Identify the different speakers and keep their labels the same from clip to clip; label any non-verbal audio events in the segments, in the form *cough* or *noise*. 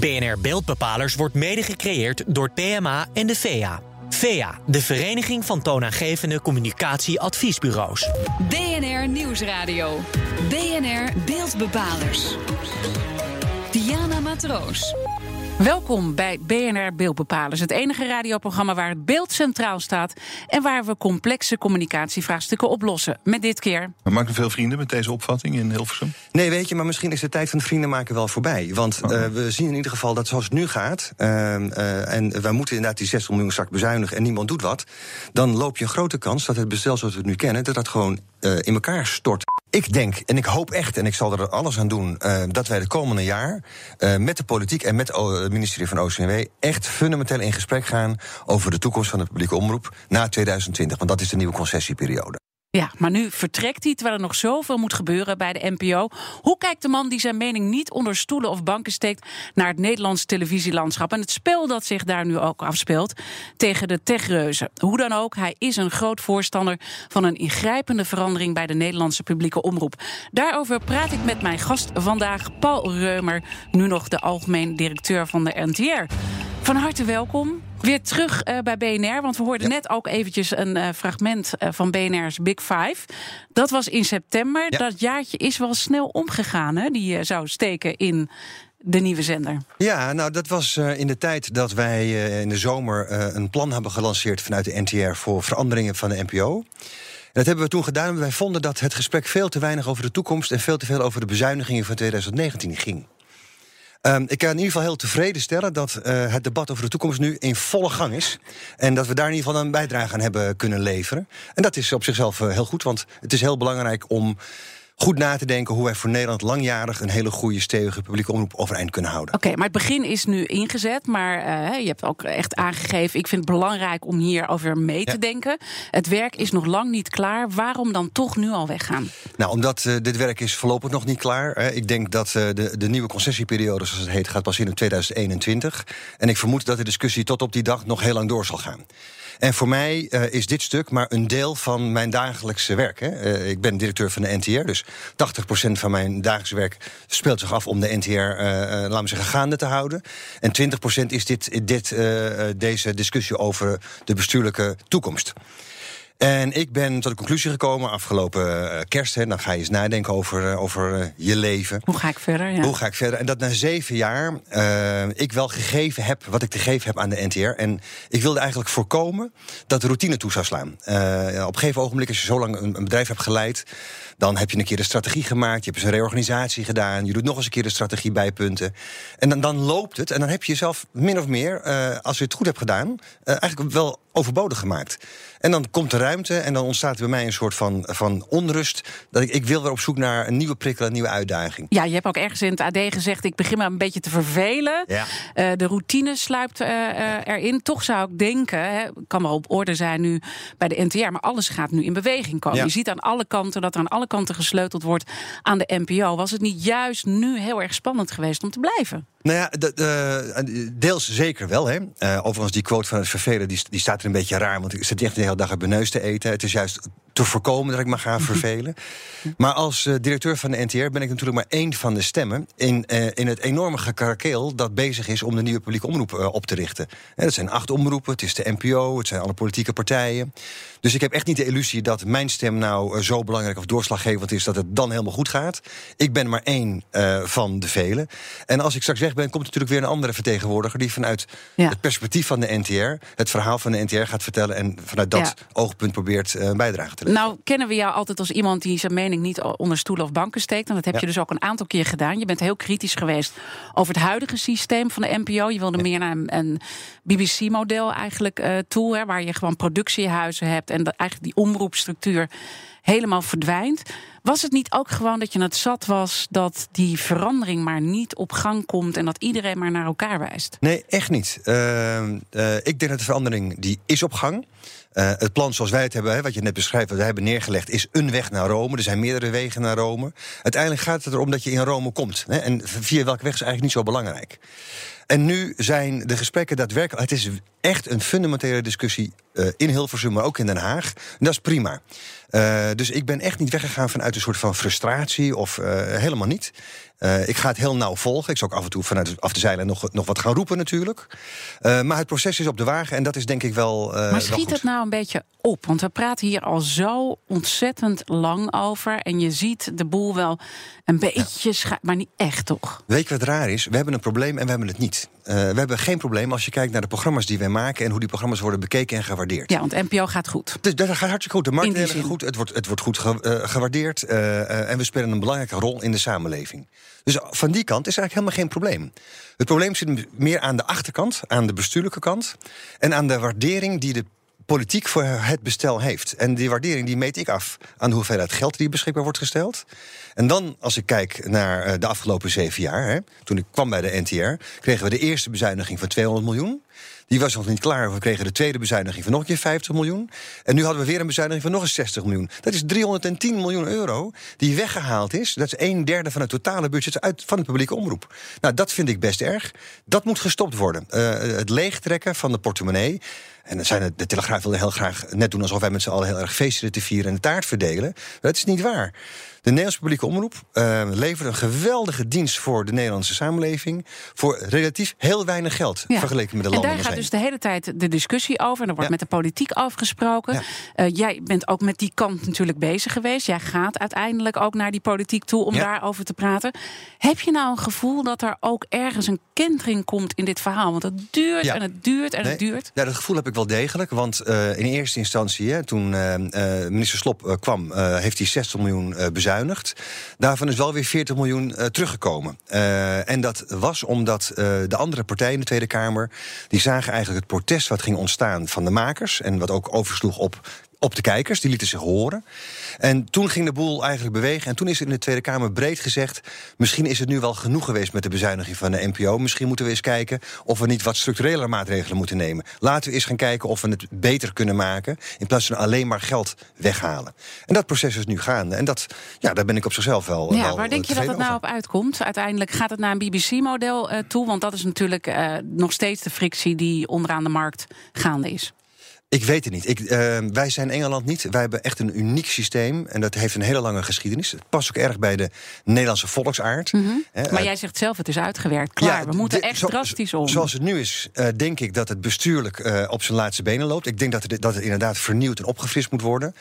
Speaker 1: BNR Beeldbepalers wordt mede gecreëerd door PMA en de VEA. VEA, de Vereniging van Toonaangevende Communicatieadviesbureaus.
Speaker 2: BNR Nieuwsradio. BNR Beeldbepalers. Diana Matroos.
Speaker 3: Welkom bij BNR Beeldbepalers, het enige radioprogramma waar het beeld centraal staat en waar we complexe communicatievraagstukken oplossen. Met dit keer.
Speaker 4: Maar maak je veel vrienden met deze opvatting in Hilversum?
Speaker 5: Nee, weet je, maar misschien is de tijd van vrienden maken wel voorbij. Want uh, we zien in ieder geval dat zoals het nu gaat, uh, uh, en wij moeten inderdaad die 60 miljoen straks bezuinigen en niemand doet wat, dan loop je een grote kans dat het bestel zoals we het nu kennen, dat dat gewoon in elkaar stort. Ik denk en ik hoop echt, en ik zal er alles aan doen, dat wij de komende jaar met de politiek en met het ministerie van OCW echt fundamenteel in gesprek gaan over de toekomst van de publieke omroep na 2020. Want dat is de nieuwe concessieperiode.
Speaker 3: Ja, maar nu vertrekt hij terwijl er nog zoveel moet gebeuren bij de NPO. Hoe kijkt de man die zijn mening niet onder stoelen of banken steekt naar het Nederlands televisielandschap en het spel dat zich daar nu ook afspeelt tegen de techreuzen? Hoe dan ook, hij is een groot voorstander van een ingrijpende verandering bij de Nederlandse publieke omroep. Daarover praat ik met mijn gast vandaag, Paul Reumer, nu nog de algemeen directeur van de NTR. Van harte welkom. Weer terug uh, bij BNR, want we hoorden ja. net ook eventjes een uh, fragment uh, van BNR's Big Five. Dat was in september. Ja. Dat jaartje is wel snel omgegaan, hè? Die zou steken in de nieuwe zender.
Speaker 5: Ja, nou dat was in de tijd dat wij in de zomer een plan hebben gelanceerd vanuit de NTR voor veranderingen van de NPO. Dat hebben we toen gedaan. Wij vonden dat het gesprek veel te weinig over de toekomst en veel te veel over de bezuinigingen van 2019 ging. Um, ik kan in ieder geval heel tevreden stellen dat uh, het debat over de toekomst nu in volle gang is. En dat we daar in ieder geval een bijdrage aan hebben kunnen leveren. En dat is op zichzelf uh, heel goed, want het is heel belangrijk om goed na te denken hoe wij voor Nederland langjarig een hele goede, stevige publieke omroep overeind kunnen houden.
Speaker 3: Oké, okay, maar het begin is nu ingezet, maar uh, je hebt ook echt aangegeven: ik vind het belangrijk om hierover mee ja. te denken. Het werk is nog lang niet klaar. Waarom dan toch nu al weggaan?
Speaker 5: Nou, omdat uh, dit werk is voorlopig nog niet klaar. Hè. Ik denk dat uh, de, de nieuwe concessieperiode, zoals het heet, gaat pas in 2021. En ik vermoed dat de discussie tot op die dag nog heel lang door zal gaan. En voor mij uh, is dit stuk maar een deel van mijn dagelijkse werk. Hè. Uh, ik ben directeur van de NTR, dus 80% van mijn dagelijkse werk speelt zich af om de NTR, uh, laten we zeggen, gaande te houden. En 20% is dit, dit, deze discussie over de bestuurlijke toekomst. En ik ben tot de conclusie gekomen afgelopen uh, kerst. Hè, dan ga je eens nadenken over, uh, over uh, je leven.
Speaker 3: Hoe ga ik verder? Ja.
Speaker 5: Hoe ga ik verder? En dat na zeven jaar ik wel gegeven heb wat ik te geven heb aan de NTR. En ik wilde eigenlijk voorkomen dat de routine toe zou slaan. op een gegeven ogenblik, als je zo lang een, een bedrijf hebt geleid. Dan heb je een keer de strategie gemaakt. Je hebt eens een reorganisatie gedaan. Je doet nog eens een keer de strategie bijpunten. En dan, dan loopt het. En dan heb je jezelf min of meer, als je het goed hebt gedaan, eigenlijk wel overbodig gemaakt. En dan komt de ruimte en dan ontstaat bij mij een soort van, van onrust. Dat ik, ik wil weer op zoek naar een nieuwe prikkel, een nieuwe uitdaging.
Speaker 3: Ja, je hebt ook ergens in het AD gezegd: ik begin me een beetje te vervelen.
Speaker 5: Ja.
Speaker 3: Uh, de routine sluipt uh, uh, erin. Toch zou ik denken, hè, kan wel op orde zijn nu bij de NTR, maar alles gaat nu in beweging komen.
Speaker 5: Ja.
Speaker 3: Je ziet aan alle kanten dat er aan alle kanten gesleuteld wordt aan de NPO. Was het niet juist nu heel erg spannend geweest om te blijven?
Speaker 5: Nou ja, de, de, deels zeker wel. Hè. Overigens, die quote van het vervelen die, die staat er een beetje raar. Want ik zit echt de hele dag op mijn neus te eten. Het is juist te voorkomen dat ik me ga *laughs* vervelen. Maar als uh, directeur van de NTR ben ik natuurlijk maar één van de stemmen... in, uh, in het enorme gekarakeel dat bezig is om de nieuwe publieke omroep uh, op te richten. En dat zijn acht omroepen, het is de NPO, het zijn alle politieke partijen. Dus ik heb echt niet de illusie dat mijn stem nou zo belangrijk of doorslaggevend is... dat het dan helemaal goed gaat. Ik ben maar één van de velen. En als ik straks weg ben, komt natuurlijk weer een andere vertegenwoordiger... die vanuit ja. het perspectief van de NTR, het verhaal van de NTR gaat vertellen... en vanuit dat ja. oogpunt probeert bijdrage te
Speaker 3: Nou, kennen we jou altijd als iemand die zijn mening niet onder stoelen of banken steekt. En dat heb ja. je dus ook een aantal keer gedaan. Je bent heel kritisch geweest over het huidige systeem van de NPO. Je wilde ja. meer naar een, een BBC-model eigenlijk uh, toe, hè, waar je gewoon productiehuizen hebt en dat eigenlijk die omroepstructuur helemaal verdwijnt. Was het niet ook gewoon dat je het zat was dat die verandering maar niet op gang komt en dat iedereen maar naar elkaar wijst?
Speaker 5: Nee, echt niet. Uh, uh, ik denk dat de verandering die is op gang. Uh, het plan zoals wij het hebben, hè, wat je net beschrijft, wat wij hebben neergelegd, is een weg naar Rome. Er zijn meerdere wegen naar Rome. Uiteindelijk gaat het erom dat je in Rome komt. Hè, en via welke weg is eigenlijk niet zo belangrijk. En nu zijn de gesprekken daadwerkelijk. Het is echt een fundamentele discussie eh, in Hilversum, maar ook in Den Haag. En dat is prima. Uh, dus ik ben echt niet weggegaan vanuit een soort van frustratie of uh, helemaal niet. Ik ga het heel nauw volgen. Ik zal ook af en toe vanuit af de zeilen nog, nog wat gaan roepen natuurlijk. maar het proces is op de wagen en dat is denk ik wel.
Speaker 3: maar schiet
Speaker 5: wel
Speaker 3: het nou een beetje op? Want we praten hier al zo ontzettend lang over. En je ziet de boel wel een beetje, ja. maar niet echt toch?
Speaker 5: Weet je wat raar is? We hebben een probleem en we hebben het niet. we hebben geen probleem als je kijkt naar de programma's die wij maken en hoe die programma's worden bekeken en gewaardeerd.
Speaker 3: Ja, want NPO gaat goed.
Speaker 5: Dus dat gaat hartstikke goed. De markt gaat goed. Het wordt, het wordt goed ge, uh, gewaardeerd. Uh, uh, en we spelen een belangrijke rol in de samenleving. Dus van die kant is eigenlijk helemaal geen probleem. Het probleem zit meer aan de achterkant, aan de bestuurlijke kant. En aan de waardering die de politiek voor het bestel heeft. En die waardering die meet ik af aan de hoeveelheid geld die beschikbaar wordt gesteld. En dan, als ik kijk naar de afgelopen zeven jaar, hè, toen ik kwam bij de NTR, kregen we de eerste bezuiniging van 200 miljoen. Die was nog niet klaar. We kregen de tweede bezuiniging van nog een keer 50 miljoen. En nu hadden we weer een bezuiniging van nog eens 60 miljoen. Dat is 310 miljoen euro die weggehaald is. Dat is een derde van het totale budget uit, van de publieke omroep. Nou, dat vind ik best erg. Dat moet gestopt worden. Uh, het leegtrekken van de portemonnee. En dan zijn het, de Telegraaf wilde heel graag net doen alsof wij met z'n allen heel erg feesten te vieren en de taart verdelen. Dat is niet waar. De Nederlandse publieke omroep uh, levert een geweldige dienst voor de Nederlandse samenleving. Voor relatief heel weinig geld ja. vergeleken met de landen.
Speaker 3: En daar gaat dus de hele tijd de discussie over. En er wordt ja. met de politiek afgesproken. Ja. Uh, jij bent ook met die kant natuurlijk bezig geweest. Jij gaat uiteindelijk ook naar die politiek toe om daarover te praten. Heb je nou een gevoel dat er ook ergens een kentering komt in dit verhaal? Want het duurt en het duurt en
Speaker 5: nee,
Speaker 3: het duurt.
Speaker 5: Ja, dat gevoel heb ik wel degelijk. Want uh, in eerste instantie, hè, toen minister Slop kwam, heeft hij 60 miljoen bezuinigd. Daarvan is wel weer 40 miljoen uh, teruggekomen. Uh, en dat was omdat uh, de andere partijen in de Tweede Kamer... die zagen eigenlijk het protest wat ging ontstaan van de makers... en wat ook oversloeg op op de kijkers, die lieten zich horen. En toen ging de boel eigenlijk bewegen. En toen is er in de Tweede Kamer breed gezegd... misschien is het nu wel genoeg geweest met de bezuiniging van de NPO. Misschien moeten we eens kijken of we niet wat structurele maatregelen moeten nemen. Laten we eens gaan kijken of we het beter kunnen maken... in plaats van alleen maar geld weghalen. En dat proces is nu gaande. En dat, ja, daar ben ik op zichzelf wel
Speaker 3: Ja,
Speaker 5: wel
Speaker 3: waar denk je dat het nou op uitkomt? Uiteindelijk gaat het naar een BBC-model uh, toe... want dat is natuurlijk uh, nog steeds de frictie die onderaan de markt gaande is.
Speaker 5: Ik weet het niet. Ik, uh, wij zijn Engeland niet. Wij hebben echt een uniek systeem. En dat heeft een hele lange geschiedenis. Het past ook erg bij de Nederlandse volksaard.
Speaker 3: Mm -hmm. He, maar jij zegt zelf, het is uitgewerkt. Klaar, ja, we moeten echt zo, drastisch om.
Speaker 5: Zoals het nu is, uh, denk ik dat het bestuurlijk op zijn laatste benen loopt. Ik denk dat het, dat het inderdaad vernieuwd en opgefrist moet worden.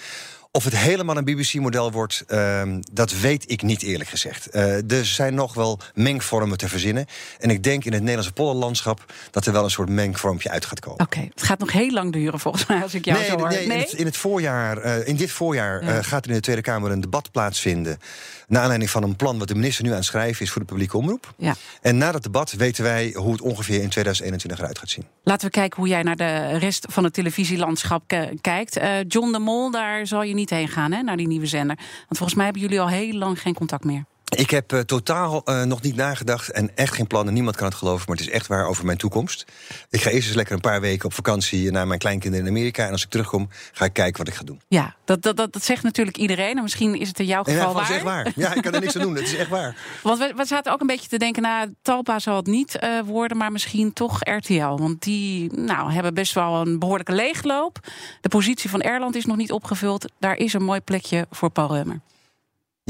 Speaker 5: Of het helemaal een BBC-model wordt, uh, dat weet ik niet eerlijk gezegd. Uh, er zijn nog wel mengvormen te verzinnen. En ik denk in het Nederlandse polderlandschap dat er wel een soort mengvormpje uit gaat komen.
Speaker 3: Oké, okay. het gaat nog heel lang duren volgens mij als ik jou
Speaker 5: nee,
Speaker 3: zo hoor.
Speaker 5: Nee, nee? In, het, in, het, voorjaar, uh, in dit voorjaar ja. gaat er in de Tweede Kamer een debat plaatsvinden. Naar aanleiding van een plan wat de minister nu aan het schrijven is voor de publieke omroep.
Speaker 3: Ja.
Speaker 5: En na dat debat weten wij hoe het ongeveer in 2021 eruit gaat zien.
Speaker 3: Laten we kijken hoe jij naar de rest van het televisielandschap kijkt. John de Mol, daar zal je niet heen gaan, hè, naar die nieuwe zender. Want volgens mij hebben jullie al heel lang geen contact meer.
Speaker 5: Ik heb uh, totaal uh, nog niet nagedacht en echt geen plannen. Niemand kan het geloven, maar het is echt waar over mijn toekomst. Ik ga eerst eens lekker een paar weken op vakantie naar mijn kleinkinderen in Amerika. En als ik terugkom, ga ik kijken wat ik ga doen.
Speaker 3: Ja, dat, dat, dat, dat zegt natuurlijk iedereen. En misschien is het in jouw geval
Speaker 5: waar. Dat is echt waar. Ja, ik kan er niks aan doen. Het is echt waar. *laughs*
Speaker 3: Want we, we zaten ook een beetje te denken, nou, Talpa zal het niet uh, worden, maar misschien toch RTL. Want die nou, hebben best wel een behoorlijke leegloop. De positie van Erland is nog niet opgevuld. Daar is een mooi plekje voor Paul Reumer.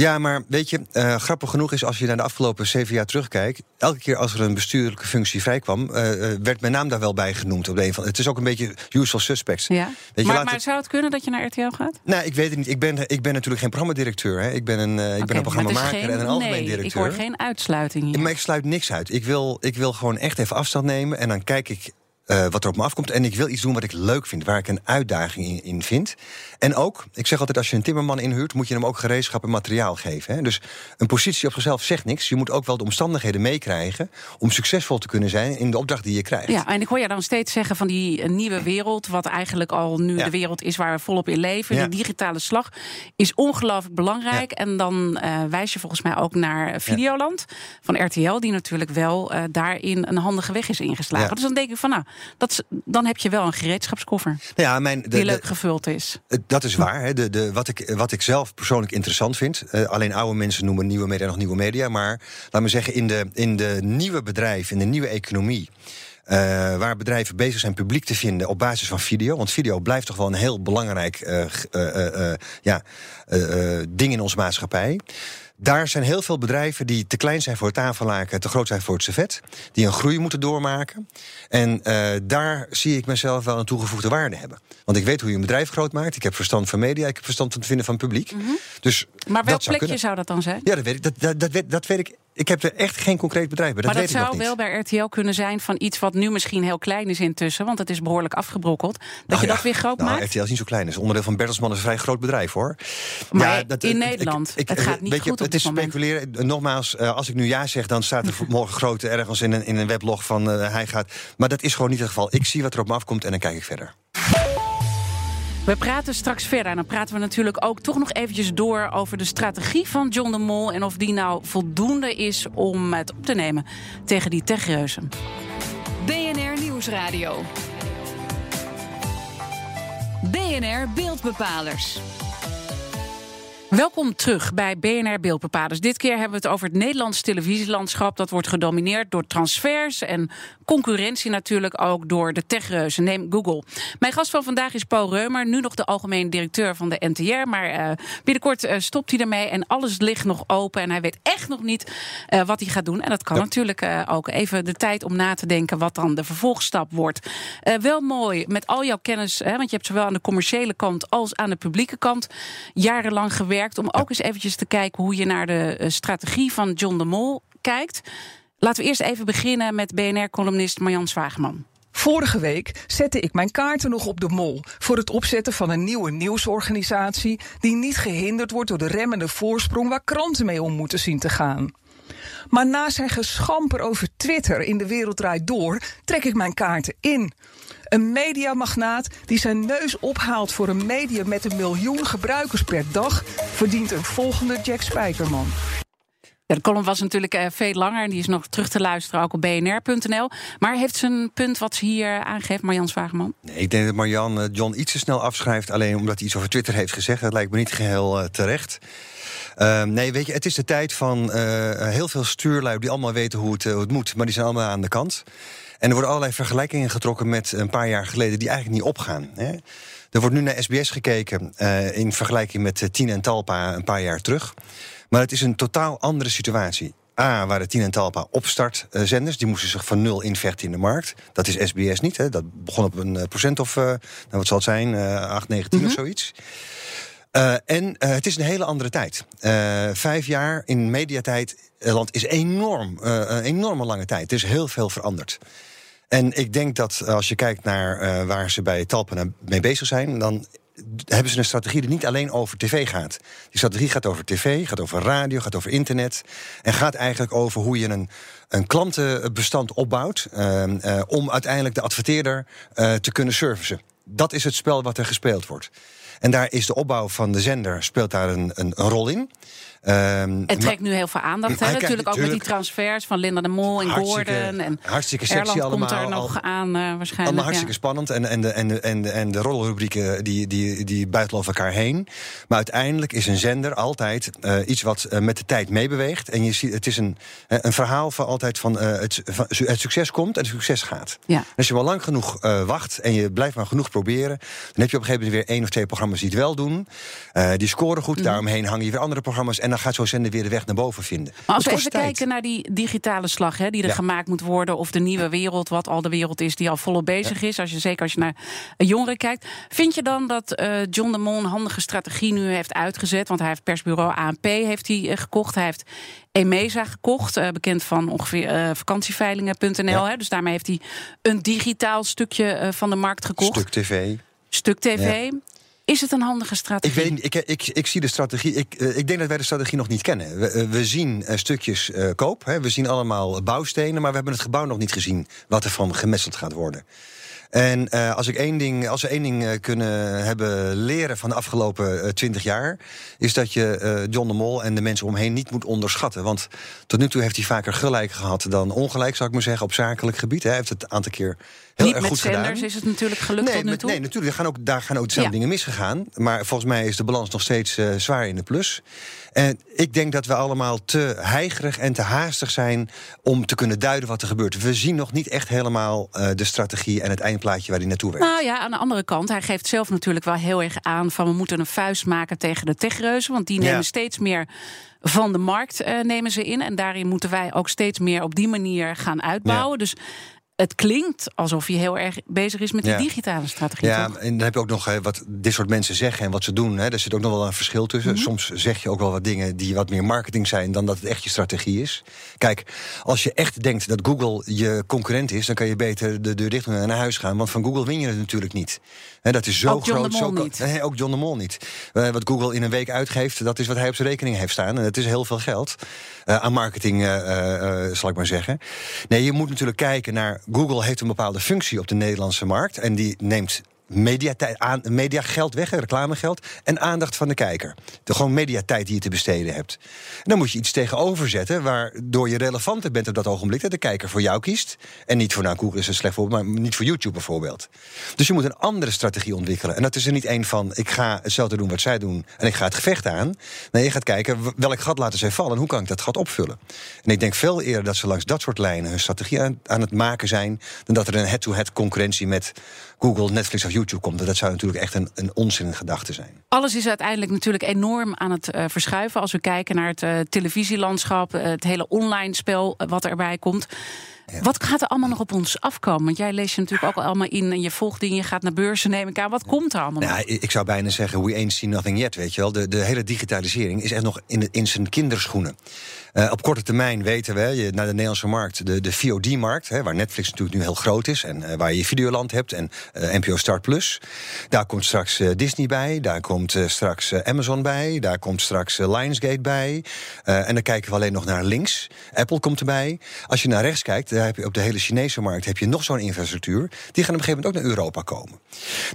Speaker 5: Ja, maar weet je, uh, grappig genoeg is als je naar de afgelopen zeven jaar terugkijkt. Elke keer als er een bestuurlijke functie vrijkwam, uh, werd mijn naam daar wel bij genoemd. Op de een van, het is ook een beetje usual suspects.
Speaker 3: Ja. Weet je, maar, maar zou het kunnen dat je naar RTL gaat?
Speaker 5: Nou, ik weet het niet. Ik ben, ik ben natuurlijk geen programmadirecteur. Hè. Ik ben een, uh, ik okay, ben een programmamaker
Speaker 3: geen,
Speaker 5: en een algemeen
Speaker 3: nee,
Speaker 5: directeur.
Speaker 3: Ik hoor geen uitsluiting hier.
Speaker 5: Maar ik sluit niks uit. Ik wil, ik wil gewoon echt even afstand nemen en dan kijk ik uh, wat er op me afkomt. En ik wil iets doen wat ik leuk vind, waar ik een uitdaging in, in, vind. En ook, ik zeg altijd, als je een timmerman inhuurt, moet je hem ook gereedschap en materiaal geven. Hè? Dus een positie op zichzelf zegt niks. Je moet ook wel de omstandigheden meekrijgen om succesvol te kunnen zijn in de opdracht die je krijgt.
Speaker 3: Ja, en ik hoor je dan steeds zeggen van die nieuwe wereld, wat eigenlijk al nu ja. de wereld is waar we volop in leven. Ja. Die digitale slag is ongelooflijk belangrijk. Ja. En dan uh, wijs je volgens mij ook naar Videoland van RTL, die natuurlijk wel uh, daarin een handige weg is ingeslagen. Dus dan denk ik van nou. Dat, dan heb je wel een gereedschapskoffer
Speaker 5: ja, mijn, de,
Speaker 3: die leuk de, gevuld is.
Speaker 5: Dat is waar. Hè. De, de, wat, ik, wat ik zelf persoonlijk interessant vind. Uh, alleen oude mensen noemen nieuwe media nog nieuwe media. Maar laat me zeggen, in de, in de nieuwe bedrijven, in de nieuwe economie. eh, waar bedrijven bezig zijn publiek te vinden op basis van video. Want video blijft toch wel een heel belangrijk eh, eh, eh, eh, ja, eh, eh, ding in onze maatschappij. Daar zijn heel veel bedrijven die te klein zijn voor het tafellaken, te groot zijn voor het servet, die een groei moeten doormaken. En eh, daar zie ik mezelf wel een toegevoegde waarde hebben. Want ik weet hoe je een bedrijf groot maakt. Ik heb verstand van media, ik heb verstand van het vinden van publiek. Dus
Speaker 3: Mhm. Maar welk
Speaker 5: zou
Speaker 3: plekje
Speaker 5: kunnen.
Speaker 3: zou dat dan zijn?
Speaker 5: Ja, dat weet ik. Dat, dat, dat, weet, dat weet ik. Ik heb er echt geen concreet bedrijf bij. Dat
Speaker 3: maar
Speaker 5: weet
Speaker 3: dat
Speaker 5: ik nog
Speaker 3: zou
Speaker 5: niet.
Speaker 3: wel bij RTL kunnen zijn van iets wat nu misschien heel klein is intussen, want het is behoorlijk afgebrokkeld. Dat
Speaker 5: Nou
Speaker 3: je
Speaker 5: ja,
Speaker 3: dat weer groot
Speaker 5: nou,
Speaker 3: maakt.
Speaker 5: RTL is niet zo klein. Het is onderdeel van Bertelsmann, is een vrij groot bedrijf hoor.
Speaker 3: Maar
Speaker 5: dat-
Speaker 3: in
Speaker 5: ik-
Speaker 3: Nederland,
Speaker 5: ik-
Speaker 3: het gaat niet
Speaker 5: weet je,
Speaker 3: goed op
Speaker 5: Het is
Speaker 3: moment.
Speaker 5: speculeren. Nogmaals, eh, als ik nu ja zeg, dan staat er *laughs* morgen groot ergens in een, in een weblog van eh, hij gaat. Maar dat is gewoon niet het geval. Ik zie wat er op me afkomt en dan kijk ik verder.
Speaker 3: We praten straks verder. En dan praten we natuurlijk ook toch nog eventjes door over de strategie van John de Mol. En of die nou voldoende is om het op te nemen tegen die techreuzen.
Speaker 2: BNR Nieuwsradio. BNR Beeldbepalers.
Speaker 3: Welkom terug bij BNR Beeldbepalers. Dit keer hebben we het over het Nederlands televisielandschap. Dat wordt gedomineerd door transfers en concurrentie natuurlijk ook door de techreuzen. Neem Google. Mijn gast van vandaag is Paul Reumer, nu nog de algemeen directeur van de NTR. Maar eh, binnenkort eh, stopt hij ermee en alles ligt nog open. En hij weet echt nog niet eh, wat hij gaat doen. En dat kan natuurlijk ook even de tijd om na te denken wat dan de vervolgstap wordt. Wel mooi met al jouw kennis, hè, want je hebt zowel aan de commerciële kant als aan de publieke kant jarenlang gewerkt. Om ook eens eventjes te kijken hoe je naar de eh, strategie van John de Mol kijkt. Laten we eerst even beginnen met BNR-columnist Marjan Zwageman.
Speaker 6: Vorige week zette ik mijn kaarten nog op de mol voor het opzetten van een nieuwe nieuwsorganisatie die niet gehinderd wordt door de remmende voorsprong waar kranten mee om moeten zien te gaan. Maar na zijn geschamper over Twitter in de wereld draait door, trek ik mijn kaarten in. Een mediamagnaat die zijn neus ophaalt voor een medium met een miljoen gebruikers per dag, verdient een volgende Jack Spijkerman.
Speaker 3: Ja, de column was natuurlijk eh, veel langer en die is nog terug te luisteren ook op bnr.nl. Maar heeft ze een punt wat ze hier aangeeft, Marjan Zwageman?
Speaker 5: Nee, ik denk dat Marjan eh, John iets te snel afschrijft. Alleen omdat hij iets over Twitter heeft gezegd. Dat lijkt me niet geheel eh, terecht. Ehm, nee, weet je, het is de tijd van eh, heel veel stuurlui die allemaal weten hoe het, hoe het moet. Maar die zijn allemaal aan de kant. En er worden allerlei vergelijkingen getrokken met een paar jaar geleden die eigenlijk niet opgaan. Hè. Er wordt nu naar SBS gekeken eh, in vergelijking met eh, Tien en Talpa een paar jaar terug. Maar het is een totaal andere situatie. A, waren Tien en Talpa opstartzenders. Die moesten zich van nul invechten in de markt. Dat is SBS niet. Hè. Dat begon op een eh, procent of, eh, nou, wat zal het zijn, eh 8, 9, 10 of zoiets. Eh, en eh, het is een hele andere tijd. Eh, vijf jaar in mediatijd land is enorm, een enorme lange tijd. Er is heel veel veranderd. En ik denk dat als je kijkt naar waar ze bij Talpa mee bezig zijn, dan hebben ze een strategie die niet alleen over tv gaat. Die strategie gaat over tv, gaat over radio, gaat over internet. En gaat eigenlijk over hoe je een, een klantenbestand opbouwt. om uiteindelijk de adverteerder te kunnen servicen. Dat is het spel wat er gespeeld wordt. En daar is de opbouw van de zender speelt daar een, een, een rol in. Ehm,
Speaker 3: Het trekt nu heel veel aandacht.
Speaker 5: Krijgt
Speaker 3: Natuurlijk ook met die transfers van Linda de Mol en
Speaker 5: Hartstikke-
Speaker 3: Gordon. En
Speaker 5: hartstikke sexy
Speaker 3: Erland komt er
Speaker 5: allemaal.
Speaker 3: nog aan eh, waarschijnlijk.
Speaker 5: Allemaal
Speaker 3: ja.
Speaker 5: hartstikke spannend. En, en, de, en, de, en, de, en de rollenrubrieken die, die, die buitelen over elkaar heen. Maar uiteindelijk is een zender altijd eh, iets wat eh, met de tijd meebeweegt. En je ziet, het is een, een verhaal van altijd van, het, van het succes komt en het succes gaat.
Speaker 3: Ja.
Speaker 5: Als je maar lang genoeg wacht en je blijft maar genoeg proberen, dan heb je op een gegeven moment weer één of twee programma's die het wel doen. Die scoren goed.
Speaker 3: Mhm.
Speaker 5: Daaromheen hangen je weer andere programma's. En dan gaat zo'n zender weer de weg naar boven vinden.
Speaker 3: Maar als we even
Speaker 5: tijd.
Speaker 3: kijken naar die digitale slag hè, die er
Speaker 5: Ja.
Speaker 3: gemaakt moet worden, of de nieuwe wereld, wat al de wereld is die al volop bezig is, als je, zeker als je naar jongeren kijkt. Vind je dan dat eh, John de Mol een handige strategie nu heeft uitgezet? Want hij heeft persbureau ANP heeft hij, eh, gekocht. Hij heeft Emesa gekocht, eh, bekend van ongeveer vakantieveilingen.nl.
Speaker 5: Ja.
Speaker 3: Dus daarmee heeft hij een digitaal stukje van de markt gekocht.
Speaker 5: Stuk tv.
Speaker 3: Stuk TV. Is het een handige
Speaker 5: Ik,
Speaker 3: strategie?
Speaker 5: weet, niet, ik, ik, ik zie de strategie. Ik, eh, ik denk dat wij de strategie nog niet kennen. We, eh, we zien eh, stukjes koop. Hè, we zien allemaal bouwstenen. Maar we hebben het gebouw nog niet gezien. wat er van gemetseld gaat worden. En als, ik één ding, als we één ding kunnen hebben leren van de afgelopen twintig uh, jaar, is dat je John de Mol en de mensen omheen niet moet onderschatten. Want tot nu toe heeft hij vaker gelijk gehad dan ongelijk, zou ik maar zeggen, op zakelijk gebied. Hij heeft het een aantal keer heel
Speaker 3: Niet
Speaker 5: erg
Speaker 3: met zenders is het natuurlijk gelukt
Speaker 5: Nee,
Speaker 3: tot nu toe.
Speaker 5: nee, natuurlijk. Daar gaan ook, daar gaan ook dezelfde
Speaker 3: Ja.
Speaker 5: dingen misgegaan. Maar volgens mij is de balans nog steeds eh, zwaar in de plus. En ik denk dat we allemaal te heigerig en te haastig zijn om te kunnen duiden wat er gebeurt. We zien nog niet echt helemaal eh, de strategie en het eindplaatje waar hij naartoe werkt.
Speaker 3: Nou ja, aan de andere kant, hij geeft zelf natuurlijk wel heel erg aan van we moeten een vuist maken tegen de techreuzen, want die
Speaker 5: Ja.
Speaker 3: nemen steeds meer van de markt eh, nemen ze in en daarin moeten wij ook steeds meer op die manier gaan uitbouwen. Dus het klinkt alsof hij heel erg bezig is met die
Speaker 5: Ja.
Speaker 3: digitale strategie.
Speaker 5: Ja,
Speaker 3: toch?
Speaker 5: en dan heb je ook nog wat dit soort mensen zeggen en wat ze doen. Hè. Er zit ook nog wel een verschil tussen.
Speaker 3: Mhm.
Speaker 5: Soms zeg je ook wel wat dingen die wat meer marketing zijn dan dat het echt je strategie is. Kijk, als je echt denkt dat Google je concurrent is, dan kan je beter de deur dicht doen en naar huis gaan. Want van Google win je het natuurlijk niet. Hè, dat is zo
Speaker 3: Ook
Speaker 5: groot. zo
Speaker 3: niet.
Speaker 5: Nee, ook John de Mol niet. Eh, wat Google in een week uitgeeft, dat is wat hij op zijn rekening heeft staan. En dat is heel veel geld. eh, aan marketing, eh, zal ik maar zeggen. Nee, je moet natuurlijk kijken naar. Google heeft een bepaalde functie op de Nederlandse markt. En die neemt mediatijd aan, mediageld weg, reclamegeld. En aandacht van de kijker. De gewoon mediatijd die je te besteden hebt. En dan moet je iets tegenover zetten. waardoor je relevanter bent op dat ogenblik. Dat de kijker voor jou kiest. En niet voor, nou, Google is een slecht voorbeeld, maar niet voor YouTube bijvoorbeeld. Dus je moet een andere strategie ontwikkelen. En dat is er niet één van. ik ga hetzelfde doen wat zij doen. en ik ga het gevecht aan. Nee, je gaat kijken welk gat laten zij vallen. en hoe kan ik dat gat opvullen. En ik denk veel eerder dat ze langs dat soort lijnen hun strategie aan, aan het maken zijn. dan dat er een head-to-head concurrentie met Google, Netflix of YouTube komt. Dat zou natuurlijk echt een, een onzin gedachte zijn.
Speaker 3: Alles is uiteindelijk natuurlijk enorm aan het eh, verschuiven. Als we kijken naar het eh, televisielandschap, eh, het hele online spel wat erbij komt. Wat gaat er allemaal nog op ons afkomen? Want jij leest je natuurlijk ook allemaal in en je volgt dingen, je gaat naar beurzen, neem ik aan. Wat komt er allemaal?
Speaker 5: Nou, ik ik zou bijna zeggen, we ain't seen nothing yet, weet je wel. De, de hele digitalisering is echt nog in, de- in zijn kinderschoenen. Eh, op korte termijn weten we, je, naar de Nederlandse markt, de, de VOD-markt... Waar Netflix natuurlijk nu heel groot is... en eh, waar je Videoland hebt en eh, NPO Start Plus. Daar komt straks Disney bij, daar komt straks Amazon bij... daar komt straks Lionsgate bij. En dan kijken we alleen nog naar links. Apple komt erbij. Als je naar rechts kijkt, daar heb je op de hele Chinese markt... heb je nog zo'n infrastructuur. Die gaan op een gegeven moment ook naar Europa komen.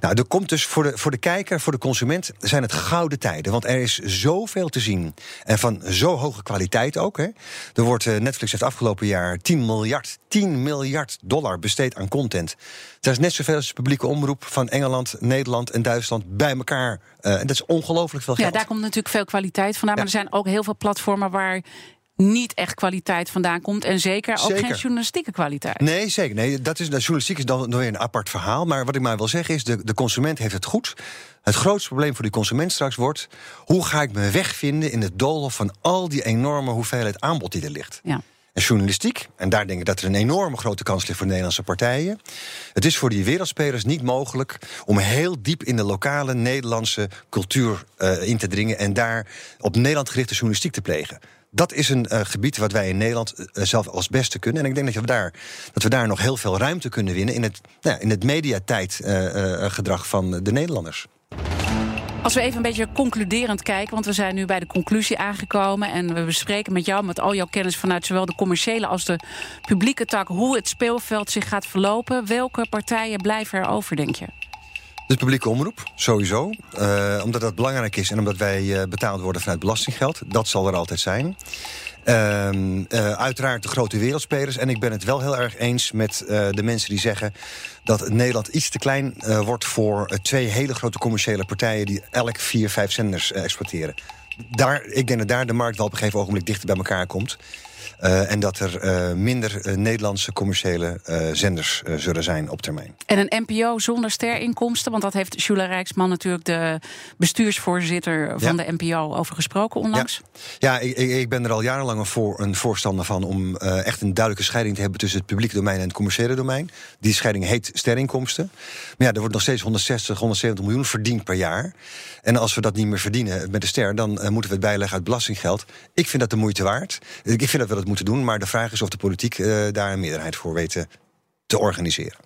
Speaker 5: Nou, er komt dus voor de, voor de kijker, voor de consument, zijn het gouden tijden. Want er is zoveel te zien. En van zo hoge kwaliteit ook. Hè. Er wordt, eh, Netflix heeft afgelopen jaar 10 miljard, 10 miljard dollar besteed aan content. Dat is net zoveel als de publieke omroep van Engeland, Nederland en Duitsland bij elkaar. Eh, en dat is ongelooflijk veel
Speaker 3: Ja,
Speaker 5: geld.
Speaker 3: daar komt natuurlijk veel kwaliteit vandaan. Maar
Speaker 5: Ja.
Speaker 3: er zijn ook heel veel platformen waar niet echt kwaliteit vandaan komt. En zeker ook
Speaker 5: Zeker.
Speaker 3: geen journalistieke kwaliteit.
Speaker 5: Nee, zeker. Nee, dat is, de journalistiek is dan, weer een apart verhaal. Maar wat ik maar wil zeggen is, de, de consument heeft het goed. Het grootste probleem voor die consument straks wordt... hoe ga ik me wegvinden in het doolhof van al die enorme hoeveelheid aanbod die er ligt.
Speaker 3: Ja.
Speaker 5: En journalistiek, en daar denk ik dat er een enorme grote kans ligt voor de Nederlandse partijen. Het is voor die wereldspelers niet mogelijk om heel diep in de lokale Nederlandse cultuur eh, in te dringen en daar op Nederland gerichte journalistiek te plegen. Dat is een eh, gebied wat wij in Nederland eh, zelf als beste kunnen. En ik denk dat we daar, dat we daar nog heel veel ruimte kunnen winnen in het, nou in het mediatijdgedrag van de Nederlanders.
Speaker 3: Als we even een beetje concluderend kijken, want we zijn nu bij de conclusie aangekomen. En we bespreken met jou, met al jouw kennis vanuit zowel de commerciële als de publieke tak, hoe het speelveld zich gaat verlopen. Welke partijen blijven er over, denk je?
Speaker 5: De publieke omroep, sowieso. Eh, omdat dat belangrijk is en omdat wij eh, betaald worden vanuit belastinggeld. Dat zal er altijd zijn. Ehm, eh, uiteraard de grote wereldspelers. En ik ben het wel heel erg eens met de mensen die zeggen... dat Nederland iets te klein wordt voor twee hele grote commerciële partijen... die elk vier, vijf zenders exporteren. Daar, ik denk dat daar de markt wel op een gegeven ogenblik dichter bij elkaar komt. Eh, en dat er eh, minder eh, Nederlandse commerciële zenders zullen zijn op termijn.
Speaker 3: En een NPO zonder sterinkomsten, want dat heeft Jula Rijksman natuurlijk de bestuursvoorzitter van
Speaker 5: Ja.
Speaker 3: de NPO over gesproken onlangs.
Speaker 5: Ja, ik, ik ik ben er al jarenlang een, voor, een voorstander van om echt een duidelijke scheiding te hebben tussen het publieke domein en het commerciële domein. Die scheiding heet sterinkomsten. Maar ja, er wordt nog steeds 160, 170 miljoen verdiend per jaar. En als we dat niet meer verdienen met de ster, dan moeten we het bijleggen uit belastinggeld. Ik vind dat de moeite waard. Ik vind dat we dat moeten doen, maar de vraag is of de politiek eh, daar een meerderheid voor weet te organiseren.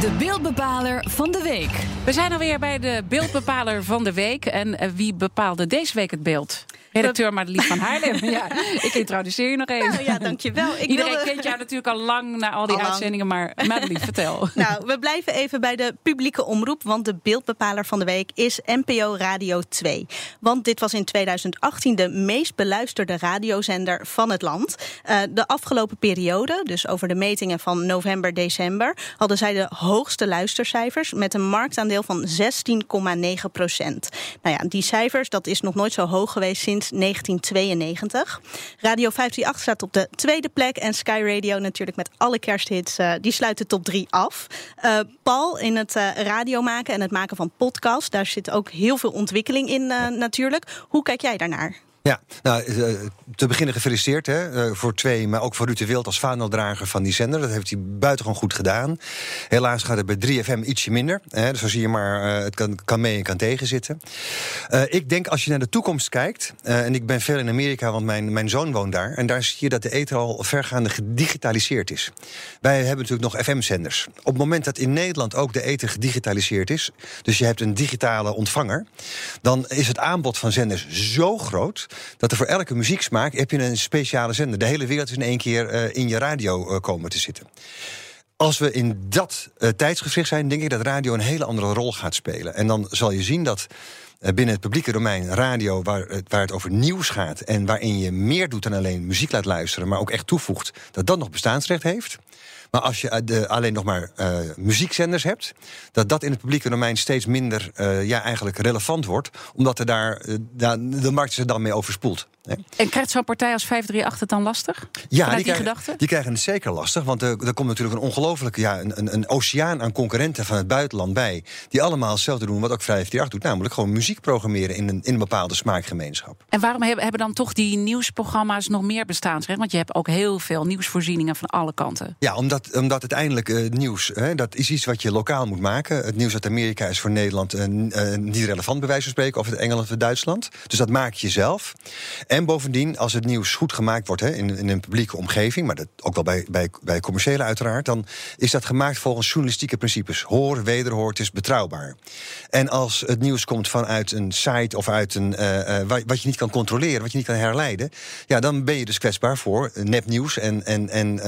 Speaker 2: De beeldbepaler van de week.
Speaker 3: We zijn alweer bij de beeldbepaler van de week. En eh, wie bepaalde deze week het beeld? Redacteur Madelief van Haarlem. *laughs* ja, ik introduceer je nog even.
Speaker 7: Nou ja, dankjewel. Ik
Speaker 3: Iedereen
Speaker 7: wilde...
Speaker 3: kent jou natuurlijk al lang na al die uitzendingen, maar Madelief, vertel. *laughs*
Speaker 7: Nou, we blijven even bij de publieke omroep, want de beeldbepaler van de week is NPO Radio 2. Want dit was in 2018 de meest beluisterde radiozender van het land. Eh, de afgelopen periode, dus over de metingen van november, december, hadden zij de hoogste luistercijfers met een marktaandeel van 16,9 procent. Nou ja, die cijfers, dat is nog nooit zo hoog geweest sinds 1992. Radio 538 staat op de tweede plek en Sky Radio natuurlijk met alle kersthits, eh, die sluit de top 3 af. Eh, Paul, in het eh, radio maken en het maken van podcasts, daar zit ook heel veel ontwikkeling in natuurlijk. Hoe kijk jij daarnaar?
Speaker 5: Ja, nou, eh, te beginnen gefeliciteerd hè, eh, voor twee, maar ook voor de Wild als vaandeldrager van die zender. Dat heeft hij buitengewoon goed gedaan. Helaas gaat het bij 3FM ietsje minder. Hè, dus zo zie je maar, eh, het kan, kan mee en kan tegenzitten. Eh ik denk als je naar de toekomst kijkt, en ik ben veel in Amerika, want mijn, mijn zoon woont daar, en daar zie je dat de ether al vergaande gedigitaliseerd is. Wij hebben natuurlijk nog FM-zenders. Op het moment dat in Nederland ook de ether gedigitaliseerd is, dus je hebt een digitale ontvanger, dan is het aanbod van zenders zo groot dat er voor elke muzieksmaak heb je een speciale zender. De hele wereld is in één keer eh, in je radio eh, komen te zitten. Als we in dat tijdsgevricht zijn, denk ik dat radio een hele andere rol gaat spelen. En dan zal je zien dat binnen het publieke domein radio, waar, waar het over nieuws gaat en waarin je meer doet dan alleen muziek laat luisteren, maar ook echt toevoegt, dat dat nog bestaansrecht heeft. Maar als je eh, de, alleen nog maar eh, muziekzenders hebt, dat dat in het publieke domein steeds minder eh, ja, eigenlijk relevant wordt, omdat er daar, daar- de markt er dan mee overspoeld.
Speaker 3: En krijgt zo'n partij als 538 het dan lastig?
Speaker 5: Ja,
Speaker 3: Vanuit die
Speaker 5: krijgen,
Speaker 3: gedachte?
Speaker 5: die krijgen het zeker lastig. Want er, er komt natuurlijk een ongelofelijke, ja, een, een, een oceaan aan concurrenten van het buitenland bij. Die allemaal hetzelfde doen wat ook 538 doet. Namelijk gewoon muziek programmeren in een, in een bepaalde smaakgemeenschap.
Speaker 3: En waarom hebben, dan toch die nieuwsprogramma's nog meer bestaansrecht? Want je hebt ook heel veel nieuwsvoorzieningen van alle kanten.
Speaker 5: Ja, omdat, omdat uiteindelijk eh, nieuws, hè, dat is iets wat je lokaal moet maken. Het nieuws uit Amerika is voor Nederland eh, eh, niet relevant, bij wijze van spreken, of het Engeland of Duitsland. Dus dat maak je zelf. En bovendien, als het nieuws goed gemaakt wordt hè, in, in een publieke omgeving, maar dat ook wel bij, bij, bij commerciële uiteraard, dan is dat gemaakt volgens journalistieke principes. Hoor, wederhoor, het is betrouwbaar. En als het nieuws komt vanuit een site of uit een eh, eh, wat, je niet kan controleren, wat je niet kan herleiden, ja, dan ben je dus kwetsbaar voor eh, nepnieuws en, en, en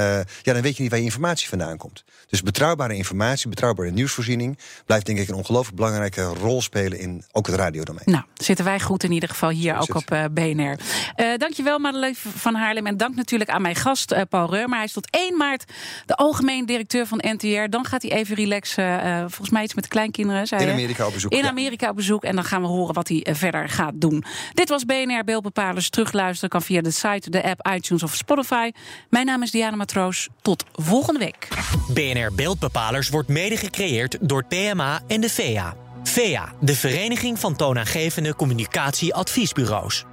Speaker 5: ja, dan weet je niet waar je informatie vandaan komt. Dus betrouwbare informatie, betrouwbare nieuwsvoorziening blijft denk ik een ongelooflijk belangrijke rol spelen in ook het radiodomein.
Speaker 3: Nou, zitten wij goed in ieder geval hier ook op BNR. Eh dankjewel Madeleine van Haarlem. En dank natuurlijk aan mijn gast eh, Paul Reurmer. Hij is tot 1 maart de algemeen directeur van NTR. Dan gaat hij even relaxen. eh, volgens mij iets met de kleinkinderen. Zei
Speaker 5: In? Amerika op bezoek.
Speaker 3: In
Speaker 5: ja.
Speaker 3: Amerika op bezoek. En dan gaan we horen wat hij verder gaat doen. Dit was BNR Beeldbepalers. Terugluisteren kan via de site, de app, iTunes of Spotify. Mijn naam is Diana Matroos. Tot volgende week.
Speaker 1: BNR Beeldbepalers wordt mede gecreëerd door PMA en de VEA. VEA, de Vereniging van Toonaangevende Communicatieadviesbureaus.